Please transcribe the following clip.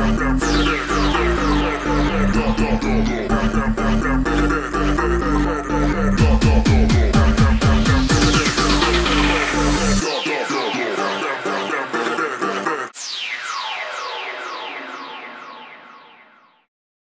bam, bam, bam.